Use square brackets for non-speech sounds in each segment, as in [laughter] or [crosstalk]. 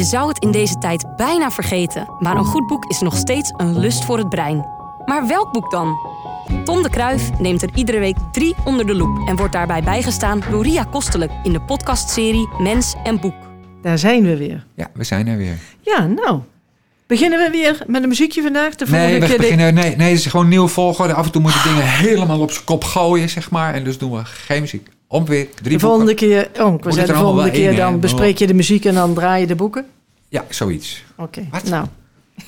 Je zou het in deze tijd bijna vergeten, maar een goed boek is nog steeds een lust voor het brein. Maar welk boek dan? Tom de Kruif neemt er iedere week drie onder de loep en wordt daarbij bijgestaan door Ria Kostelijk in de podcastserie Mens en Boek. Daar zijn we weer. Ja, we zijn er weer. Ja, nou. Beginnen we weer met een muziekje vandaag? De Nee, we keer beginnen, nee, nee, het is gewoon nieuw volgorde. Af en toe moeten dingen helemaal op zijn kop gooien, zeg maar. En dus doen we geen muziek. Om weer drie de volgende boeken. keer, oh, ik de volgende wel keer dan bespreek je de muziek en dan draai je de boeken. Ja, zoiets. Oké, Wat? nou.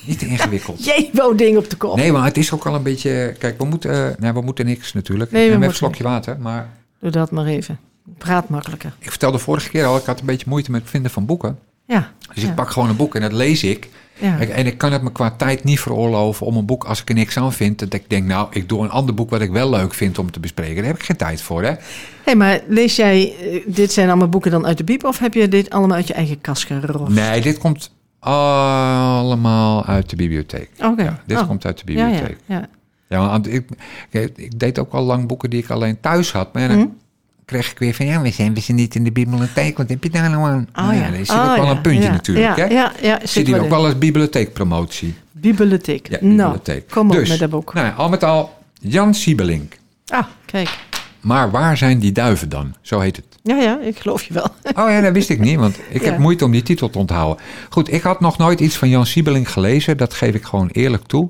Niet te ingewikkeld. [laughs] Jij wou ding op de kop. Nee, maar het is ook al een beetje... Kijk, we moeten, eh, nee, we moeten niks natuurlijk. Nee, we even een slokje water. Maar Doe dat maar even. Praat makkelijker. ik vertelde vorige keer al, ik had een beetje moeite met het vinden van boeken. Ja. Dus ja. ik pak gewoon een boek en dat lees ik. Ja. En ik kan het me qua tijd niet veroorloven om een boek, als ik er niks aan vind, dat ik denk, nou, ik doe een ander boek wat ik wel leuk vind om te bespreken. Daar heb ik geen tijd voor, hè? hey, maar lees jij, eh, dit zijn allemaal boeken dan uit de bieb of heb je dit allemaal uit je eigen kast gerost? Nee, dit komt allemaal uit de bibliotheek. Oké. Ja, dit Oh. komt uit de Ja, bibliotheek. ja, ja. Ja, want ik, ik, ik deed ook al lang boeken die ik alleen thuis had. Maar Hm? Kreeg ik weer van, ja, we zijn, we zijn niet in de bibliotheek. Wat heb je daar nou aan? Oh, Nou ja. daar zit Oh, ook wel ja. een puntje Ja. natuurlijk, ja, hè? Ja, ja, Zit hier wel ook wel als bibliotheekpromotie. Bibliotheek. Ja, nou, bibliotheek. kom op Dus, met dat boek. Nou ja, al met al, Jan Siebelink. Ah, kijk. Maar waar zijn die duiven dan? Zo heet het. Ja, ja, ik geloof je wel. [laughs] Oh ja, dat wist ik niet, want ik Ja. heb moeite om die titel te onthouden. Goed, ik had nog nooit iets van Jan Siebelink gelezen. Dat geef ik gewoon eerlijk toe.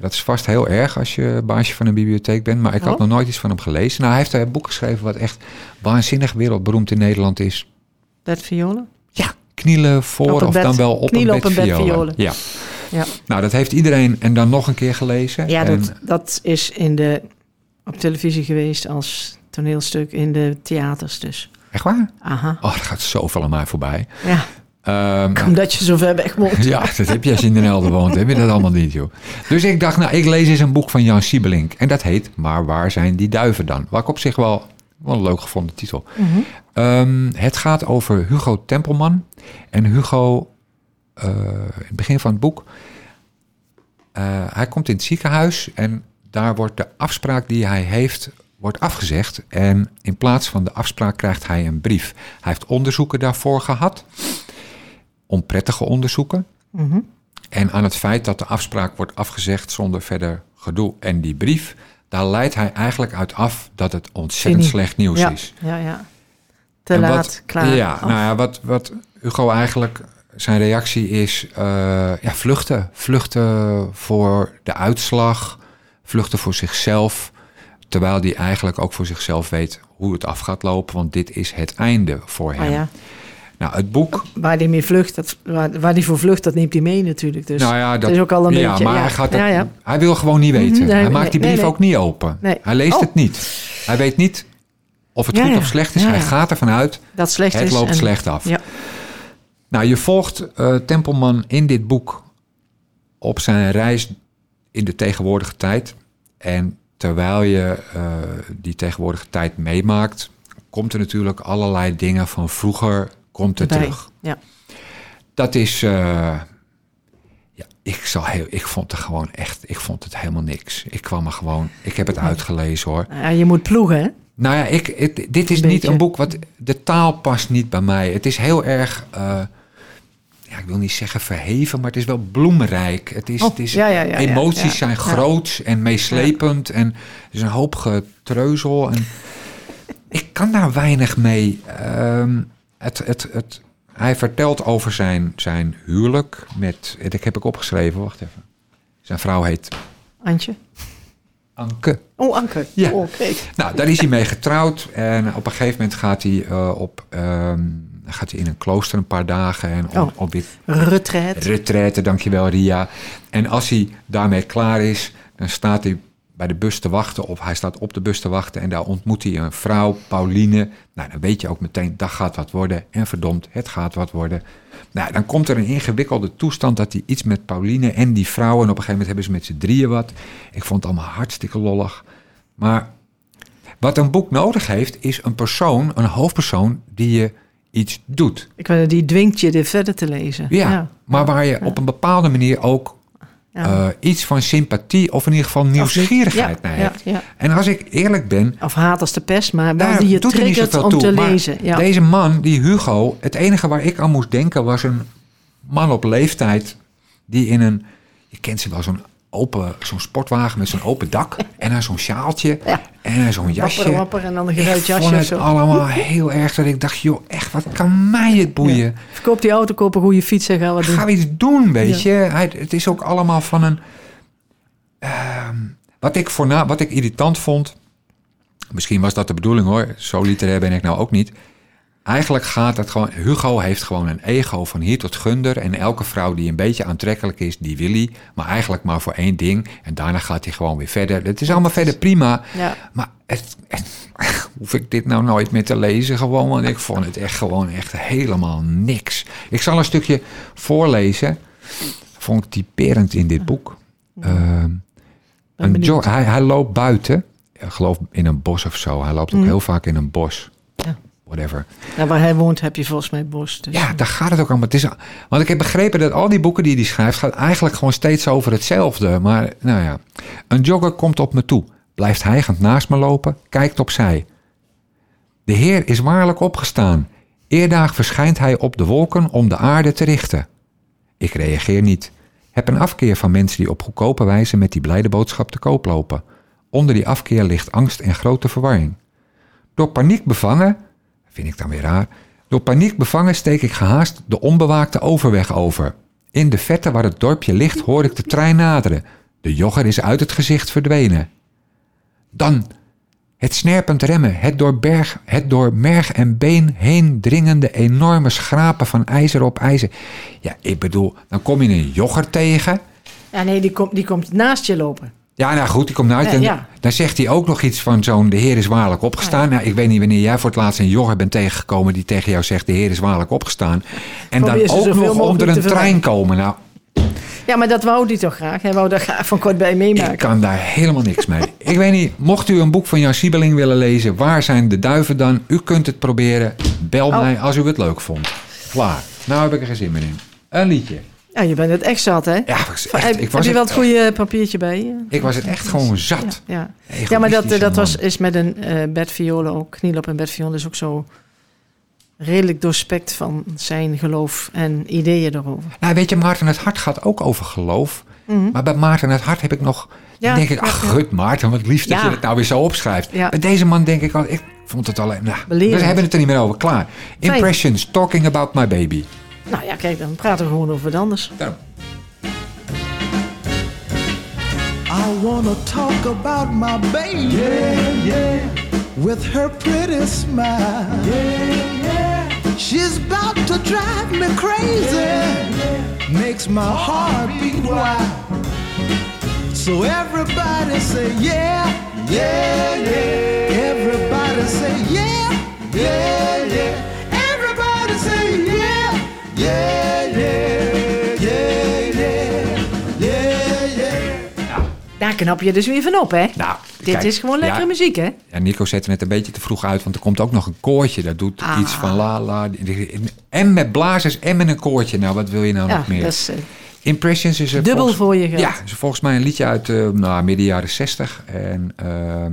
Dat is vast heel erg als je baasje van een bibliotheek bent. Maar ik had Oh. nog nooit iets van hem gelezen. Nou, hij heeft een boek geschreven wat echt waanzinnig wereldberoemd in Nederland is. Bed violen? Ja, knielen voor of bed- dan wel op een bed, op een bed violen. violen. Ja. Ja, Nou, dat heeft iedereen en dan nog een keer gelezen. ja En- dat, dat is in de, op televisie geweest als toneelstuk in de theaters dus. Echt waar? Aha. Oh, er gaat zoveel aan mij voorbij. Ja, Ehm, omdat je zo ver weg woont. [laughs] Ja, dat heb je als je in Den Helder woont. Heb je dat allemaal niet, joh. Dus ik dacht, nou, ik lees eens een boek van Jan Siebelink. En dat heet Maar waar zijn die duiven dan? Wat ik op zich wel, wel een leuk gevonden titel. Ehm, het gaat over Hugo Tempelman. En Hugo, eh, in het begin van het boek... eh, hij komt in het ziekenhuis en daar wordt de afspraak die hij heeft wordt afgezegd. En in plaats van de afspraak krijgt hij een brief. Hij heeft onderzoeken daarvoor gehad. Onprettige onderzoeken. Mhm. En aan het feit dat de afspraak wordt afgezegd zonder verder gedoe. En die brief, daar leidt hij eigenlijk uit af dat het ontzettend slecht nieuws ja, is. ja, ja. Te En laat, wat- klaar. Ja, af. nou ja, wat, wat Hugo eigenlijk, zijn reactie is eh, ja, vluchten. Vluchten voor de uitslag, vluchten voor zichzelf. Terwijl hij eigenlijk ook voor zichzelf weet hoe het af gaat lopen. Want dit is het einde voor hem. Ah, ja. Nou, het boek Waar die mee vlucht, dat, waar, waar voor vlucht, dat neemt hij mee natuurlijk. Dus nou ja, dat is ook al een ja, beetje... maar ja. hij, gaat het, ja, ja. hij wil gewoon niet weten. Mhm, nee, hij maakt die brief nee. ook niet open. Hij leest Oh. het niet. Hij weet niet of het goed of slecht is. Hij gaat ervan uit, Dat slecht het is. loopt en- slecht af. Nou, je volgt eh, Tempelman in dit boek op zijn reis in de tegenwoordige tijd. En terwijl je eh, die tegenwoordige tijd meemaakt, komt er natuurlijk allerlei dingen van vroeger komt er terug. Ja. Dat is, eh, ja, ik, zal heel, ik vond het gewoon echt, ik vond het helemaal niks. Ik kwam er gewoon, ik heb het uitgelezen hoor. Ja, je moet ploegen, hè? Nou ja, ik, het- dit is Een niet een boek wat. De taal past niet bij mij. Het is heel erg. eh, ja, ik wil niet zeggen verheven, maar het is wel bloemrijk. Het is, Oh, het is, ja, ja, ja, emoties zijn Ja. groots en meeslepend. En er is een hoop getreuzel. En ik kan daar weinig mee. Ehm, het, het, het, hij vertelt over zijn, zijn huwelijk met. Dat heb ik opgeschreven, wacht even. Zijn vrouw heet Antje? Anke. Oh, Anke. Ja. Oh, oké. Nou, daar is hij mee getrouwd. En op een gegeven moment gaat hij, eh, op, ehm, gaat hij in een klooster een paar dagen. En op, Oh. op dit Retraite. retraite, dankjewel Ria. En als hij daarmee klaar is, dan staat hij bij de bus te wachten. Of hij staat op de bus te wachten. En daar ontmoet hij een vrouw, Pauline. Nou, dan weet je ook meteen, dat gaat wat worden. En verdomd, het gaat wat worden. Nou, dan komt er een ingewikkelde toestand dat hij iets met Pauline en die vrouw... en op een gegeven moment hebben ze met z'n drieën wat. Ik vond het allemaal hartstikke lollig. Maar wat een boek nodig heeft, is een persoon, een hoofdpersoon... die je iets doet. Ik weet, die dwingt je dit verder te lezen. Ja, maar waar je op een bepaalde manier ook Ja. eh, iets van sympathie of in ieder geval nieuwsgierigheid Ja, naar hebt. ja. En als ik eerlijk ben, Of haat als de pest, maar wel daar die je er triggert om toe. te Maar lezen. Deze man, die Hugo, het enige waar ik aan moest denken was een man op leeftijd die in een, je kent ze wel, zo'n open, zo'n sportwagen met zo'n open dak [laughs] en dan zo'n sjaaltje Ja. en zo'n jasje. Wapper, wapper en dan een geruit jasje het zo. allemaal heel erg dat ik dacht, joh, echt, wat kan mij het boeien? Verkoop die auto, koop een goede fiets en ga wat doen. Ga iets doen, weet je. Hij, het is ook allemaal van een... ehm, wat, ik voorna, wat ik irritant vond... Misschien was dat de bedoeling hoor. Zo literair ben ik nou ook niet. Eigenlijk gaat het gewoon... Hugo heeft gewoon een ego van hier tot gunder. En elke vrouw die een beetje aantrekkelijk is, die wil hij. Maar eigenlijk maar voor één ding. En daarna gaat hij gewoon weer verder. Het is allemaal verder prima. Ja. Maar het, het- [laughs] hoef ik dit nou nooit meer te lezen gewoon? Want ik vond het echt gewoon echt helemaal niks. Ik zal een stukje voorlezen. Vond ik typerend in dit boek. Ehm, een hij, hij loopt buiten. Ik geloof in een bos of zo. Hij loopt ook Mhm. heel vaak in een bos. Whatever. Nou, waar hij woont heb je volgens mij bos. Dus. Ja, daar gaat het ook allemaal. Het is, want ik heb begrepen dat al die boeken die hij schrijft... gaat eigenlijk gewoon steeds over hetzelfde. Maar nou ja. Een jogger komt op me toe. Blijft hijgend naast me lopen. Kijkt opzij. De Heer is waarlijk opgestaan. Eerdaag verschijnt hij op de wolken om de aarde te richten. Ik reageer niet. Heb een afkeer van mensen die op goedkope wijze met die blijde boodschap te koop lopen. Onder die afkeer ligt angst en grote verwarring. Door paniek bevangen, vind ik dan weer raar, door paniek bevangen steek ik gehaast de onbewaakte overweg over. In de vette waar het dorpje ligt hoor ik de trein naderen. De jogger is uit het gezicht verdwenen. Dan het snerpend remmen, het door, berg, het door merg en been heen dringende enorme schrapen van ijzer op ijzer. Ja, ik bedoel, dan kom je een jogger tegen. Ja, nee, die komt, die komt naast je lopen. Ja, nou goed, die komt uit Ja, en ja. dan zegt hij ook nog iets van zo'n... de Heer is waarlijk opgestaan. Nou, ik weet niet wanneer jij voor het laatst een jogger bent tegengekomen... die tegen jou zegt, de Heer is waarlijk opgestaan. En Probeer dan ook nog onder een trein komen. Nou, Ja, maar dat wou hij toch graag. Hij wou daar graag van kort bij meemaken. ik kan daar helemaal niks mee. ik weet niet, mocht u een boek van Jan Siebeling willen lezen... waar zijn de duiven dan? U kunt het proberen. Bel Oh. mij als u het leuk vond. Klaar. Nou heb ik er geen zin meer in. Een liedje. Ja, je bent het echt zat, hè? Ja, ik was Van, echt, heb, ik heb was je wel het, goede papiertje bij je? ik was het echt gewoon zat. Ja, ja. ja maar dat, Egoïstische dat was, is met een eh bedviolen ook. Kniel op een bedviolen is ook zo redelijk doorspekt van zijn geloof en ideeën erover. Nou, weet je, Maarten het Hart gaat ook over geloof. Mhm. Maar bij Maarten het Hart heb ik nog... Ja, dan denk ik, ach, ja. gut Maarten, wat lief dat je het nou weer zo opschrijft. Ja. Bij deze man denk ik al, ik vond het alleen... Nou, we hebben het er niet meer over, klaar. Impressions, talking about my baby. Nou ja, kijk, dan praten we gewoon over wat anders. Daarom. I wanna talk about my baby. Yeah, yeah. With her pretty smile. Yeah, yeah. She's about to drive me crazy. Makes my heart beat wild. So everybody say yeah, yeah, yeah. Knap je dus weer van op, hè? Nou, Dit kijk, is gewoon lekkere ja, muziek, hè? Ja, Nico zette het een beetje te vroeg uit, want er komt ook nog een koortje. Dat doet Ah. iets van la la. En met blazers en met een koortje. Nou, wat wil je nou Ja, nog meer? dat is eh, Impressions is dubbel volgens- voor je geld. Ja, is volgens mij een liedje uit eh nou, midden jaren 60. En ehm,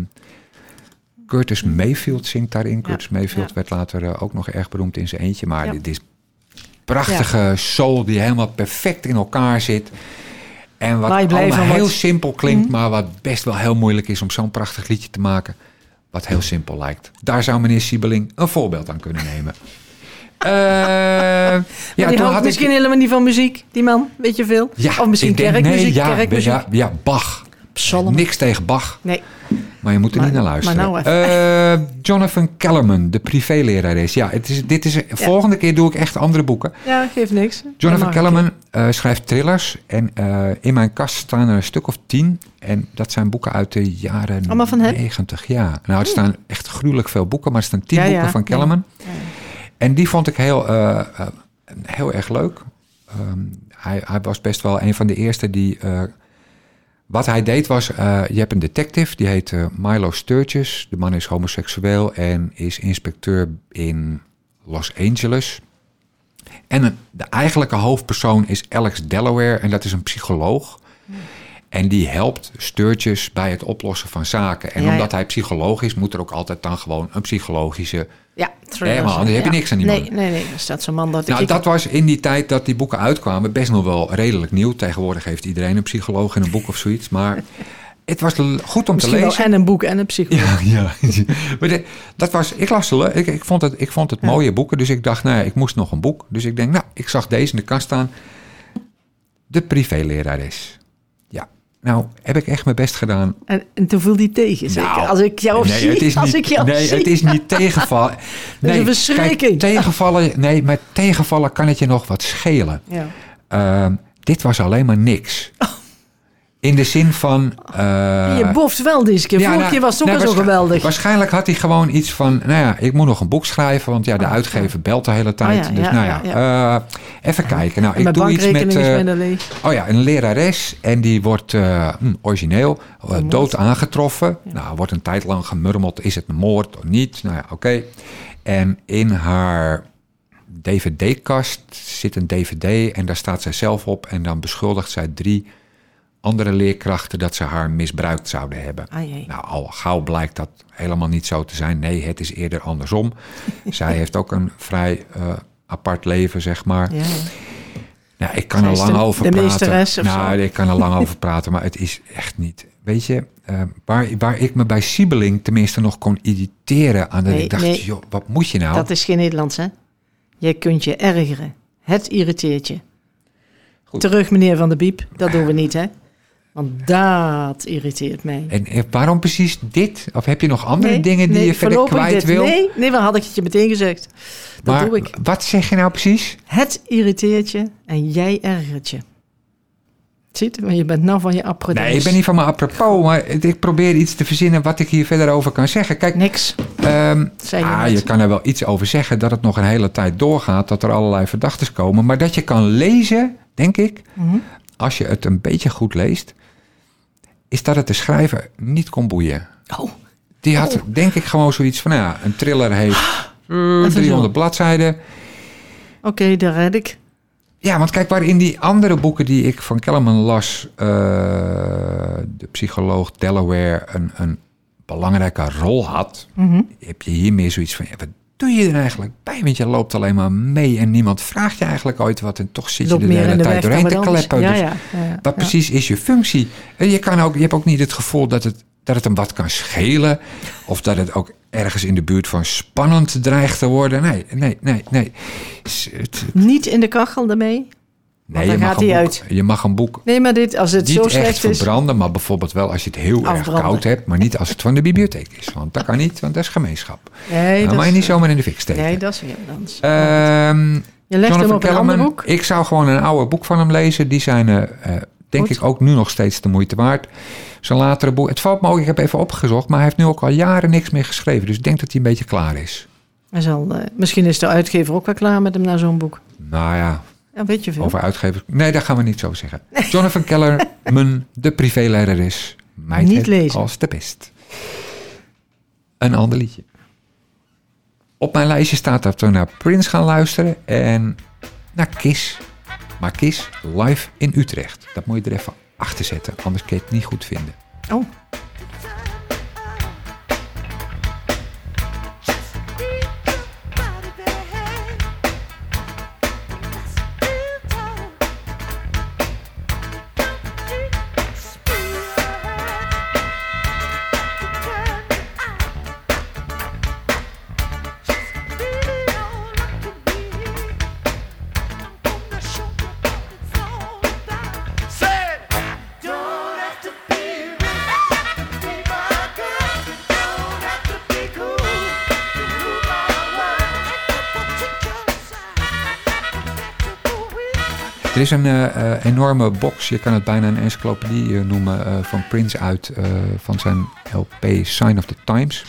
Curtis Mayfield zingt daarin. Curtis Mayfield werd later ook nog erg beroemd in zijn eentje. Maar dit is prachtige soul die helemaal perfect in elkaar zit. En wat allemaal heel. Mhm. simpel klinkt, maar wat best wel heel moeilijk is om zo'n prachtig liedje te maken. Wat heel simpel lijkt. Daar zou meneer Siebeling een voorbeeld aan kunnen nemen. [laughs] Eh, ja, die had misschien ik... helemaal niet van muziek, die man. Weet je veel? Ja, of misschien kerkmuziek, nee, ja, kerkmuziek. Ja, ja, Bach. Psalmen. Niks tegen Bach, Nee, maar je moet er Maar- niet naar luisteren. maar nou Eh, Jonathan Kellerman, de privélerares. Ja, het is, dit is, volgende keer doe ik echt andere boeken. ja, geeft niks. Jonathan mag Kellerman eh, schrijft thrillers. En eh, in mijn kast staan er een stuk of tien. En dat zijn boeken uit de jaren Allemaal van hem? 90. Ja, nou, er staan echt gruwelijk veel boeken. Maar er staan tien Ja, ja, boeken van ja. Kellerman. Ja. En die vond ik heel, heel erg leuk. Ehm, hij, hij was best wel een van de eerste die... wat hij deed was, eh, je hebt een detective, die heet eh, Milo Sturgis. De man is homoseksueel en is inspecteur in Los Angeles. En de eigenlijke hoofdpersoon is Alex Delaware en dat is een psycholoog. En die helpt Steurtjes bij het oplossen van zaken. En Ja, ja. omdat hij psycholoog is, moet er ook altijd dan gewoon een psychologische... Ja, anders heb je niks aan die nee, man. Nee, nee, er staat zo'n man dat Nou, dat was in die tijd dat die boeken uitkwamen best nog wel redelijk nieuw. Tegenwoordig heeft iedereen een psycholoog in een boek of zoiets. Maar [laughs] het was goed om te Misschien wel lezen. en een boek en een psycholoog. Ja, ja. [laughs] Maar de- dat was, ik las ze, ik, ik vond het, ik vond het mooie boeken. Dus ik dacht, nou ja, ik moest nog een boek. Dus ik denk, nou, ik zag deze in de kast staan. De privélerares. Nou heb ik echt mijn best gedaan. En, en toen viel die tegen, zeker. Nou, als ik jou nee, zie, het is als niet, ik jou nee, zie. het is niet tegenvallen. [laughs] Nee, een verschrikking. Kijk, tegenvallen, nee, met tegenvallen kan het je nog wat schelen. Ja. Ehm, dit was alleen maar niks. In de zin van... eh, je boft wel deze keer. Vorige nou, keer was het ook nou, al zo geweldig. Waarschijnlijk had hij gewoon iets van... Nou ja, ik moet nog een boek schrijven. Want ja, de uitgever belt de hele tijd. Oh ja, dus ja, nou ja, ja, eh, even kijken. Nou, En ik doe iets met... leeg. Oh ja, een lerares en die wordt hm, origineel dood aangetroffen. Nou, wordt een tijd lang gemurmeld, is het een moord of niet? Nou ja, oké. En in haar dvd-kast zit een dvd en daar staat zij zelf op... en dan beschuldigt zij drie andere leerkrachten dat ze haar misbruikt zouden hebben. Ah. Nou, al gauw blijkt dat helemaal niet zo te zijn. Nee, het is eerder andersom. [laughs] zij heeft ook een vrij eh, apart leven, zeg maar. Ja, ja. Nou, ik kan Zij er lang de- over de praten. nou, zo? ik kan er lang over praten, maar het is echt niet. Weet je, eh, waar, waar ik me bij Siebeling tenminste nog kon irriteren aan dat Nee, ik dacht, nee. joh, wat moet je nou? Dat is geen Nederlands, hè? Je kunt je ergeren. Het irriteert je. Goed. Terug, meneer Van der Biep. Dat doen we niet, hè? Want dat irriteert mij. En waarom precies dit? Of heb je nog andere Nee, dingen die nee, je verder kwijt dit. wil? Nee, nee, wat had ik het je meteen gezegd. Dat maar doe ik. wat zeg je nou precies? Het irriteert je en jij ergert je. Ziet, want je bent nou van je apropos. Nee, ik ben niet van mijn apropos, maar ik probeer iets te verzinnen wat ik hier verder over kan zeggen. Kijk, Niks. Zei je ah, je kan er wel iets over zeggen dat het nog een hele tijd doorgaat, dat er allerlei verdachten komen. Maar dat je kan lezen, denk ik, Mhm. als je het een beetje goed leest, is dat het de schrijver niet kon boeien. Oh, Die had, denk ik, gewoon zoiets van, nou ja, een thriller heeft eh, Even 300 zo. bladzijden. oké, daar red ik. Ja, want kijk, waar in die andere boeken die ik van Kellerman las, eh, de psycholoog Delaware een, een belangrijke rol had, Mhm. heb je hier meer zoiets van, ja, wat doe je er eigenlijk bij? Want je loopt alleen maar mee en niemand vraagt je eigenlijk ooit wat en toch zit je er de hele de tijd doorheen te kleppen. Ja, Dus ja, wat precies is je functie? En je, kan ook, je hebt ook niet het gevoel dat het, dat het hem wat kan schelen of dat het ook ergens in de buurt van spannend dreigt te worden. Nee, nee, nee, nee. Het- Niet in de kachel daarmee. Nee dan je, mag gaat een hij boek, uit. je mag een boek Nee, maar dit, als het niet zo echt slecht is... verbranden, maar bijvoorbeeld wel als je het heel erg koud hebt, maar niet als het van de bibliotheek is. Want dat kan niet, want dat is gemeenschap. Nee, Dan dat mag je niet zomaar in de fik steken. Nee, dat is weer anders. Ehm, je legt hem Jonathan op een ander boek. Ik zou gewoon een oude boek van hem lezen. Die zijn, eh, eh, denk Goed. ik, ook nu nog steeds de moeite waard. Zijn latere boek. Het valt me ook, ik heb even opgezocht, maar hij heeft nu ook al jaren niks meer geschreven. Dus ik denk dat hij een beetje klaar is. Hij zal, eh, misschien is de uitgever ook wel klaar met hem naar zo'n boek. Nou ja, Veel. over uitgevers. Nee, dat gaan we niet zo zeggen. Jonathan Kellerman, [laughs] de privéleider is. Mij Niet lezen. als de best. Een ander liedje. Op mijn lijstje staat dat we naar Prince gaan luisteren en naar Kiss. Maar Kiss live in Utrecht. Dat moet je er even achter zetten, anders kun je het niet goed vinden. Oh, Is een eh, eh, enorme box, je kan het bijna een encyclopedie eh, noemen, van Prince uit van zijn LP Sign of the Times.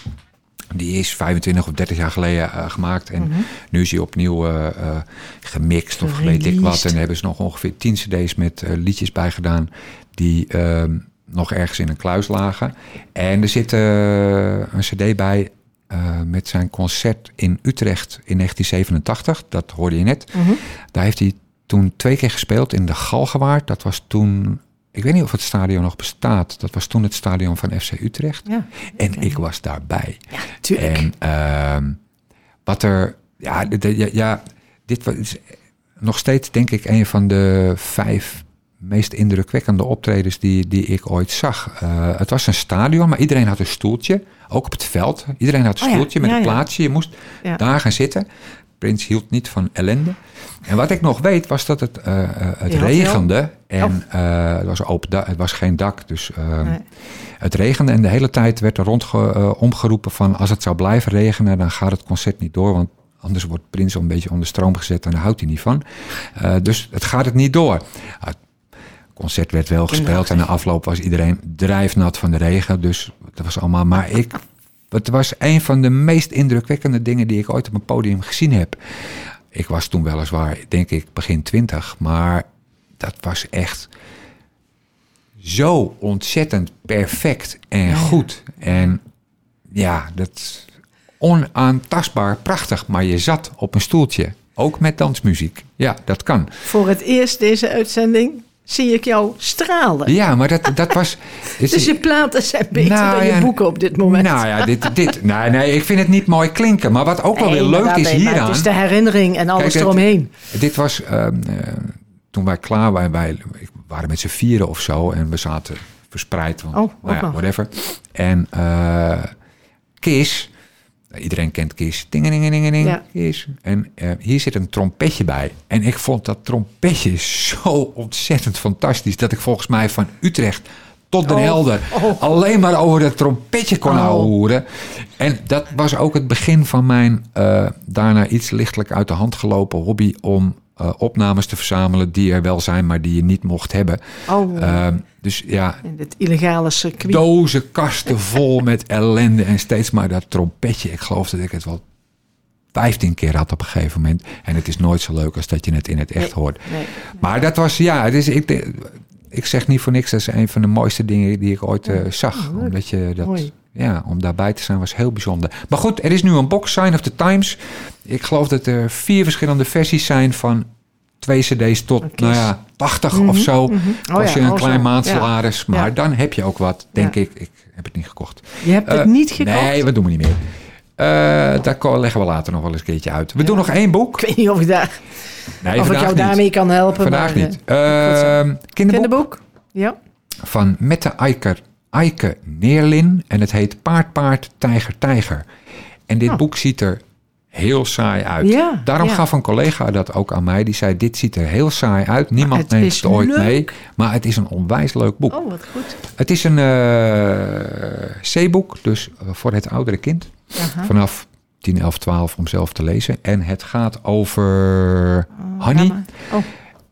Die is 25 of 30 jaar geleden gemaakt en nu is hij opnieuw gemixt of weet ik wat. En daar hebben ze nog ongeveer 10 cd's met liedjes bij gedaan die ehm, nog ergens in een kluis lagen. En er zit een cd bij met zijn concert in Utrecht in 1987. Dat hoorde je net. mhm. Daar heeft hij toen twee keer gespeeld in de Galgenwaard. Dat was toen ik weet niet of het stadion nog bestaat. Dat was toen het stadion van FC Utrecht. Ja, En ik was daarbij. tuurlijk. En ehm, wat er, ja, de- de- ja, ja, dit was nog steeds denk ik een van de vijf meest indrukwekkende optredens die, die ik ooit zag. Eh, het was een stadion, maar iedereen had een stoeltje, ook op het veld. Iedereen had een Oh ja, stoeltje met ja, een ja. plaatsje. Je moest Ja. daar gaan zitten. Prins hield niet van ellende. En wat ik nog weet was dat het, eh, eh, het regende. En eh, het, was open het was geen dak, dus eh, Nee. het regende. En de hele tijd werd er rond omgeroepen van... als het zou blijven regenen, dan gaat het concert niet door. Want anders wordt Prins al een beetje onder stroom gezet... en daar houdt hij niet van. Dus het gaat het niet door. Het concert werd wel gespeeld... en na afloop was iedereen drijfnat van de regen. Dus dat was allemaal... Maar ik... Het was een van de meest indrukwekkende dingen die ik ooit op een podium gezien heb. Ik was toen weliswaar, denk ik, begin twintig. Maar dat was echt zo ontzettend perfect en goed. En ja, dat onaantastbaar prachtig. Maar je zat op een stoeltje, ook met dansmuziek. Ja, dat kan. Voor het eerst deze uitzending zie ik jou stralen. Ja, maar dat, dat was... [laughs] Dus je platen zijn beter Nou, dan je boeken op dit moment. Nou ja, dit, dit, nee, nee, ik vind het niet mooi klinken. Maar wat ook wel weer leuk is maar hieraan... Het is de herinnering en alles Kijk, eromheen. Dit was ehm, eh, toen wij klaar waren. Wij ik- waren met z'n vieren of zo. En we zaten verspreid. Want, Oh, nou ja, whatever. En eh Kiss. Iedereen kent Kiss. Dingelingelingeling. Ja. En eh, hier zit een trompetje bij. En ik vond dat trompetje zo ontzettend fantastisch. Dat ik volgens mij van Utrecht tot Den Oh, Helder [laughs] oh. alleen maar over dat trompetje kon Oh. horen. En dat was ook het begin van mijn eh, daarna iets lichtelijk uit de hand gelopen hobby om eh, opnames te verzamelen die er wel zijn, maar die je niet mocht hebben. Oh, Ehm, dus ja, in dit illegale circuit. dozen, kasten vol met ellende en steeds maar dat trompetje. Ik geloof dat ik het wel 15 keer had op een gegeven moment. En het is nooit zo leuk als dat je het in het echt Nee, hoort. nee. Maar dat was, ja, het is, ik, ik zeg niet voor niks, dat is een van de mooiste dingen die ik ooit eh, zag. leuk. Omdat je dat, Mooi. Ja, om daarbij te zijn was heel bijzonder. Maar goed, er is nu een box, Sign of the Times. Ik geloof dat er vier verschillende versies zijn van twee cd's tot, nou ja, 80 of zo. Oh Als ja, je een oh klein maandsalaris, Ja. maar Ja. dan heb je ook wat, denk ik. Ik heb het niet gekocht. Je hebt het Eh, niet gekocht? Nee, wat doen we niet meer. Eh, daar leggen we later nog wel eens een keertje uit. We doen nog één boek. Ik weet niet of ik, daar, Nee, of ik jou niet. daarmee kan helpen. Vandaag maar, niet. Ehm, kinderboek Kinderboek? Ja. van Mette Eiker, Eike Neerlin. En het heet Paard, Paard, Tijger, Tijger. En dit Oh. boek ziet er heel saai uit. Ja, Daarom ja. gaf een collega dat ook aan mij. Die zei, dit ziet er heel saai uit. Niemand het neemt het ooit leuk. mee. Maar het is een onwijs leuk boek. Oh, wat goed. Het is een eh C-boek, dus eh, voor het oudere kind. Aha. Vanaf 10, 11, 12 om zelf te lezen. En het gaat over Oh,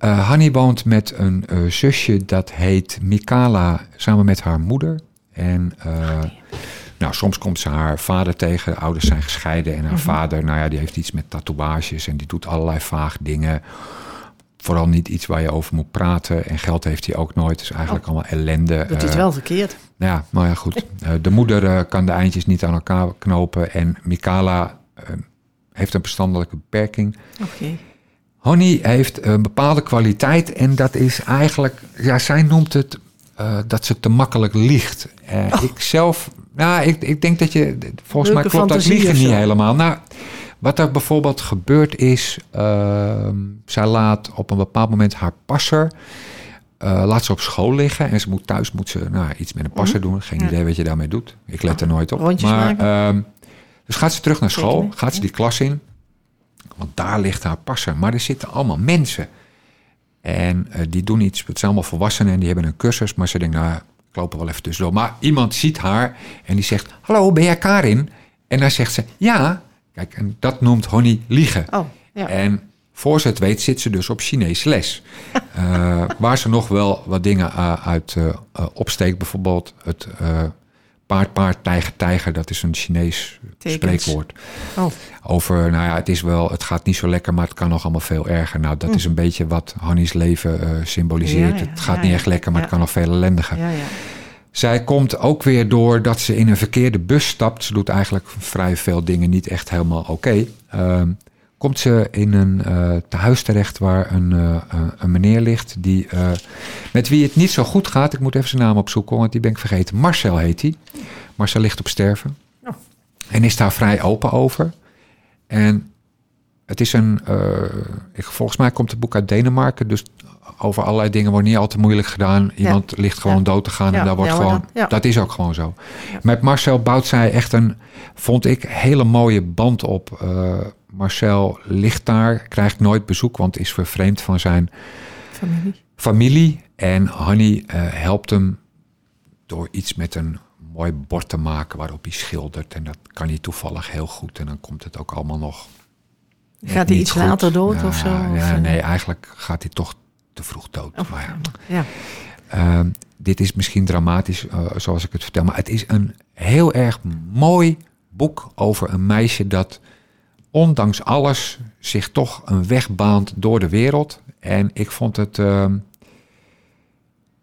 Eh Hanny woont met een eh, zusje dat heet Mikala samen met haar moeder. En eh, nou, soms komt ze haar vader tegen. De ouders zijn gescheiden. En haar Mhm. vader, nou ja, die heeft iets met tatoeages. En die doet allerlei vaag dingen. Vooral niet iets waar je over moet praten. En geld heeft hij ook nooit. Dus eigenlijk allemaal ellende. het Eh, wel verkeerd. ja, maar ja, goed. [laughs] De moeder kan de eindjes niet aan elkaar knopen. En Mikala heeft een verstandelijke beperking. Oké. Honey heeft een bepaalde kwaliteit en dat is eigenlijk, ja, zij noemt het eh, dat ze te makkelijk liegt. Eh, Ik zelf, nou, ik, ik denk dat je, volgens mij klopt dat liegen niet helemaal. Nou, wat er bijvoorbeeld gebeurd is, ehm, zij laat op een bepaald moment haar passer, eh, laat ze op school liggen en ze moet thuis moet ze nou, iets met een passer doen. Geen. Ja. idee wat je daarmee doet. Ik let er nooit op. Rondjes maar, ehm, dus gaat ze terug naar school, gaat ze die klas in. Want daar ligt haar passer. Maar er zitten allemaal mensen. En eh, die doen iets. Het zijn allemaal volwassenen en die hebben een cursus. Maar ze denken, nou, ik loop er wel even tussendoor. Maar iemand ziet haar en die zegt... Hallo, ben jij Karin? En dan zegt ze, ja. Kijk, en dat noemt Honey liegen. Oh, ja. En voor ze het weet zit ze dus op Chinese les. [laughs] Eh, waar ze nog wel wat dingen uit eh, opsteekt. Bijvoorbeeld het paard, paard, tijger, tijger. Dat is een Chinees Tekens. spreekwoord. Oh, Over, nou ja, het is wel, het gaat niet zo lekker, maar het kan nog allemaal veel erger. Nou, dat is een beetje wat Hannies leven eh, symboliseert. Ja, ja, het gaat ja, niet echt lekker, maar het kan nog veel ellendiger. ja, ja. Zij komt ook weer door dat ze in een verkeerde bus stapt. Ze doet eigenlijk vrij veel dingen niet echt helemaal oké. Ehm, komt ze in een eh tehuis terecht waar een, eh, een- een meneer ligt die, eh, met wie het niet zo goed gaat. Ik moet even zijn naam opzoeken, want die ben ik vergeten. Marcel heet hij. Marcel ligt op sterven. Oh. En is daar vrij open over. En het is een, eh, ik, volgens mij komt het boek uit Denemarken, dus over allerlei dingen wordt niet al te moeilijk gedaan. Iemand ligt gewoon dood te gaan en dat wordt gewoon, dat is ook gewoon zo. Met Marcel bouwt zij echt een, vond ik, hele mooie band op. Eh, Marcel ligt daar, krijgt nooit bezoek, want is vervreemd van zijn Familie. familie. En Hanny eh, helpt hem door iets met een mooi bord te maken waarop hij schildert. En dat kan hij toevallig heel goed. En dan komt het ook allemaal nog. Gaat hij iets goed. later dood Ja, of zo? Ja, eh, nee, eigenlijk gaat hij toch te vroeg dood. maar ja. ja. Ehm, dit is misschien dramatisch, eh, zoals ik het vertel, maar het is een heel erg mooi boek over een meisje dat ondanks alles zich toch een weg baant door de wereld. En ik vond het ehm,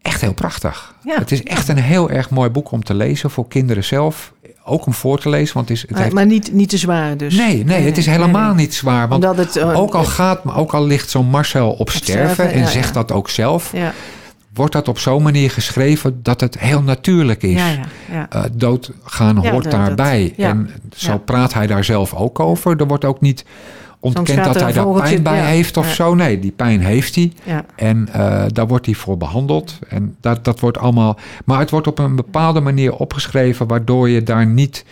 echt heel prachtig. Ja. Het is echt een heel erg mooi boek om te lezen voor kinderen zelf. Ook om voor te lezen, want het is... Het Maar, heeft... maar niet, niet te zwaar dus. Nee, nee, het is helemaal nee. niet zwaar. Want Omdat het... eh, ook al gaat, maar ook al ligt zo'n Marcel op sterven, sterven, en ja, zegt ja. dat ook zelf, Ja, wordt dat op zo'n manier geschreven dat het heel natuurlijk is. ja, ja. ja. Eh, doodgaan hoort dat- daarbij. En zo praat hij daar zelf ook over. Er wordt ook niet ontkend gaat dat hij daar pijn bij ja, heeft of ja. zo. Nee, die pijn heeft hij. ja. En eh, daar wordt hij voor behandeld. En dat, dat wordt allemaal. Maar het wordt op een bepaalde manier opgeschreven, waardoor je daar niet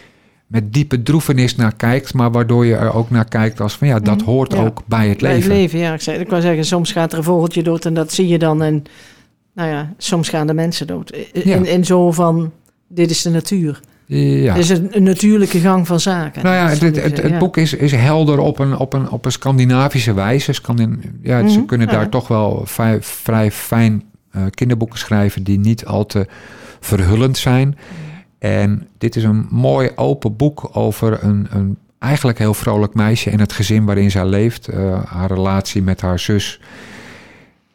met diepe droefenis naar kijkt, maar waardoor je er ook naar kijkt als van ja, dat Mhm, hoort ook bij het Bij leven. het leven, ja. Ik, zei, ik wou zeggen, soms gaat er een vogeltje dood en dat zie je dan. En nou ja, soms gaan de mensen dood. In, in zo van, dit is de natuur. Ja. Is een, een natuurlijke gang van zaken. Nou ja, het, het, ja. boek is, is helder op een, op een, op een Scandinavische wijze. Scandin, ja, Ze Mhm, kunnen ja. daar toch wel vrij, vrij fijn eh, kinderboeken schrijven die niet al te verhullend zijn. En dit is een mooi open boek over een, een eigenlijk heel vrolijk meisje en het gezin waarin zij leeft. Eh, haar relatie met haar zus,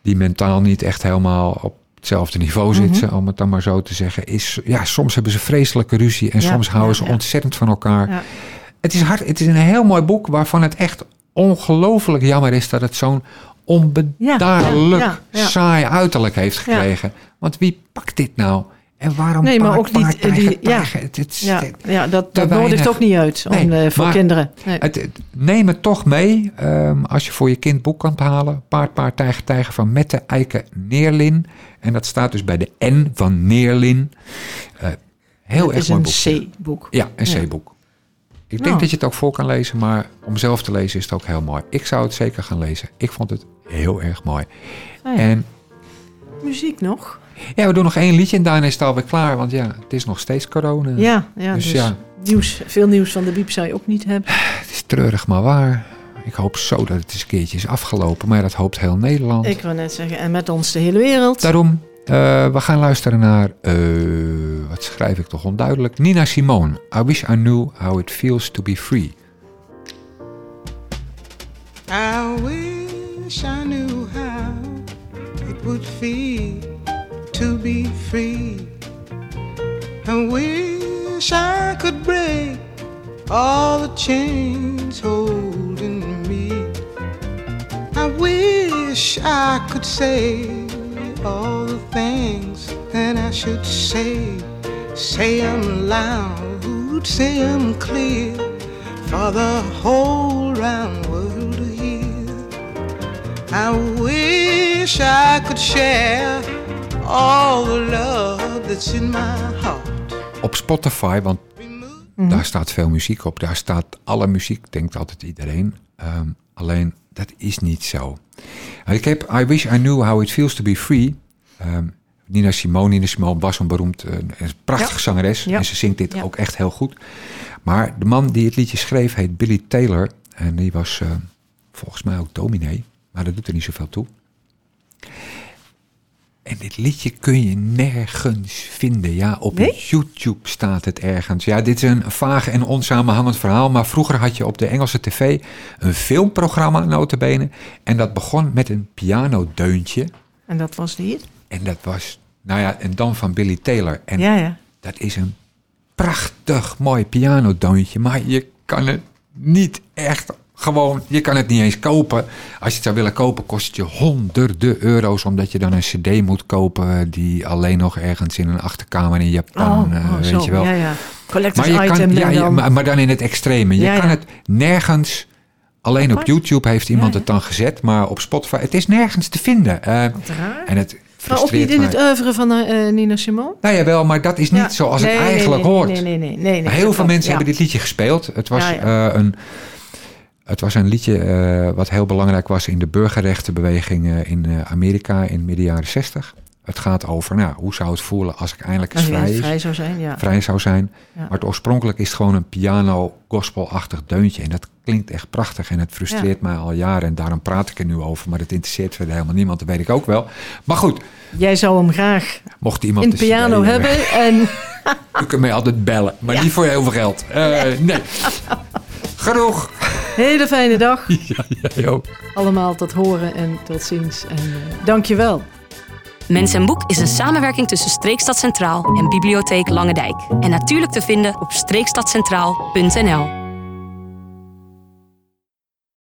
die mentaal niet echt helemaal op hetzelfde niveau zit, Mhm. om het dan maar zo te zeggen. Is, ja, soms hebben ze vreselijke ruzie en Ja, soms houden ja, ze ontzettend van elkaar. Het is, hard, het is een heel mooi boek waarvan het echt ongelooflijk jammer is dat het zo'n onbedaarlijk saai uiterlijk heeft gekregen. Want wie pakt dit nou? En waarom Nee, maar ook niet, tijger, die- ja. Het, het, Ja, ja dat, dat nodigt ook niet uit om, Nee, eh, voor maar- kinderen. Nee. het, het- neem het toch mee ehm, als je voor je kind boek kan halen. Paard, paard, tijger, tijger van Mette Eiken Neerlin. En dat staat dus bij de N van Neerlin. Eh, heel erg is mooi een boek. C-boek. Ja, een Ja. C-boek. Ik denk Nou. dat je het ook voor kan lezen, maar om zelf te lezen is het ook heel mooi. Ik zou het zeker gaan lezen. Ik vond het heel erg mooi. Ah, ja. En Muziek nog? ja, we doen nog één liedje en daarna is het alweer klaar. Want ja, het is nog steeds corona. Ja, ja Dus dus, ja. Nieuws, veel nieuws van de Biep zou je ook niet hebben. Het is treurig, maar waar. Ik hoop zo dat het eens een keertje is afgelopen. Maar dat hoopt heel Nederland. Ik wou net zeggen, en met ons de hele wereld. Daarom, eh, we gaan luisteren naar, eh, wat schrijf ik toch onduidelijk? Nina Simone. I wish I knew how it feels to be free. I wish I knew how it would feel to be free. I wish I could break all the chains holding me. I wish I could say all the things that I should say. Say them loud, say them clear for the whole round world to hear. I wish I could share all the love that's in my heart. Op Spotify, want daar staat veel muziek op. Daar staat alle muziek, denkt altijd iedereen. Ehm, alleen, dat is niet zo. Ik heb I wish I knew how it feels to be free. Ehm, Nina Simone. Nina Simone was een beroemd, eh, een prachtige Ja. zangeres. Ja. En ze zingt dit Ja. ook echt heel goed. Maar de man die het liedje schreef heet Billy Taylor. En die was eh, volgens mij ook dominee. Maar dat doet er niet zoveel toe. En dit liedje kun je nergens vinden. Ja, op Nee? YouTube staat het ergens. Ja, dit is een vaag en onsamenhangend verhaal. Maar vroeger had je op de Engelse tv een filmprogramma, notabene. En dat begon met een pianodeuntje. En dat was de hit? En dat was, nou ja, en dan van Billy Taylor. En Ja, ja. dat is een prachtig mooi pianodeuntje. Maar je kan het niet echt Gewoon, je kan het niet eens kopen. Als je het zou willen kopen, kost het je honderden euro's. Omdat je dan een cd moet kopen die alleen nog ergens in een achterkamer in Japan, eh, weet zo. je wel. Ja, ja. Collectors Maar, je item kan, ja, en ja, dan... maar, maar dan in het extreme. Je Ja, kan het nergens. Alleen op. YouTube heeft iemand het dan gezet, maar op Spotify. Het is nergens te vinden. Eh, raar. en het Maar ook niet in het oeuvre van eh, Nina Simone? Nou ja, wel, maar dat is niet Ja. zoals Nee, het nee, eigenlijk nee, hoort. Nee, nee, nee. nee, nee, Heel veel mensen ja. hebben dit liedje gespeeld. Het was, Ja, eh, een, het was een liedje eh, wat heel belangrijk was in de burgerrechtenbeweging eh, in eh, Amerika in midden jaren 60. Het gaat over, nou, hoe zou het voelen als ik eindelijk eens vrij, is, vrij zou zijn, ja. vrij zou zijn. Ja. Maar het oorspronkelijk is het gewoon een piano-gospelachtig deuntje. En dat klinkt echt prachtig en het frustreert mij al jaren. En daarom praat ik er nu over. Maar dat interesseert verder helemaal niemand, dat weet ik ook wel. Maar goed, Jij zou hem graag mocht iemand in de piano hebben. En U kunt mij altijd bellen, maar niet voor heel veel geld. Nee. [laughs] Genoeg. hele fijne dag. [laughs] Ja, jij ook. Allemaal tot horen en tot ziens. En eh dank je wel. Mens en Boek is een samenwerking tussen Streekstad Centraal en Bibliotheek Langendijk. En natuurlijk te vinden op streekstadcentraal.nl.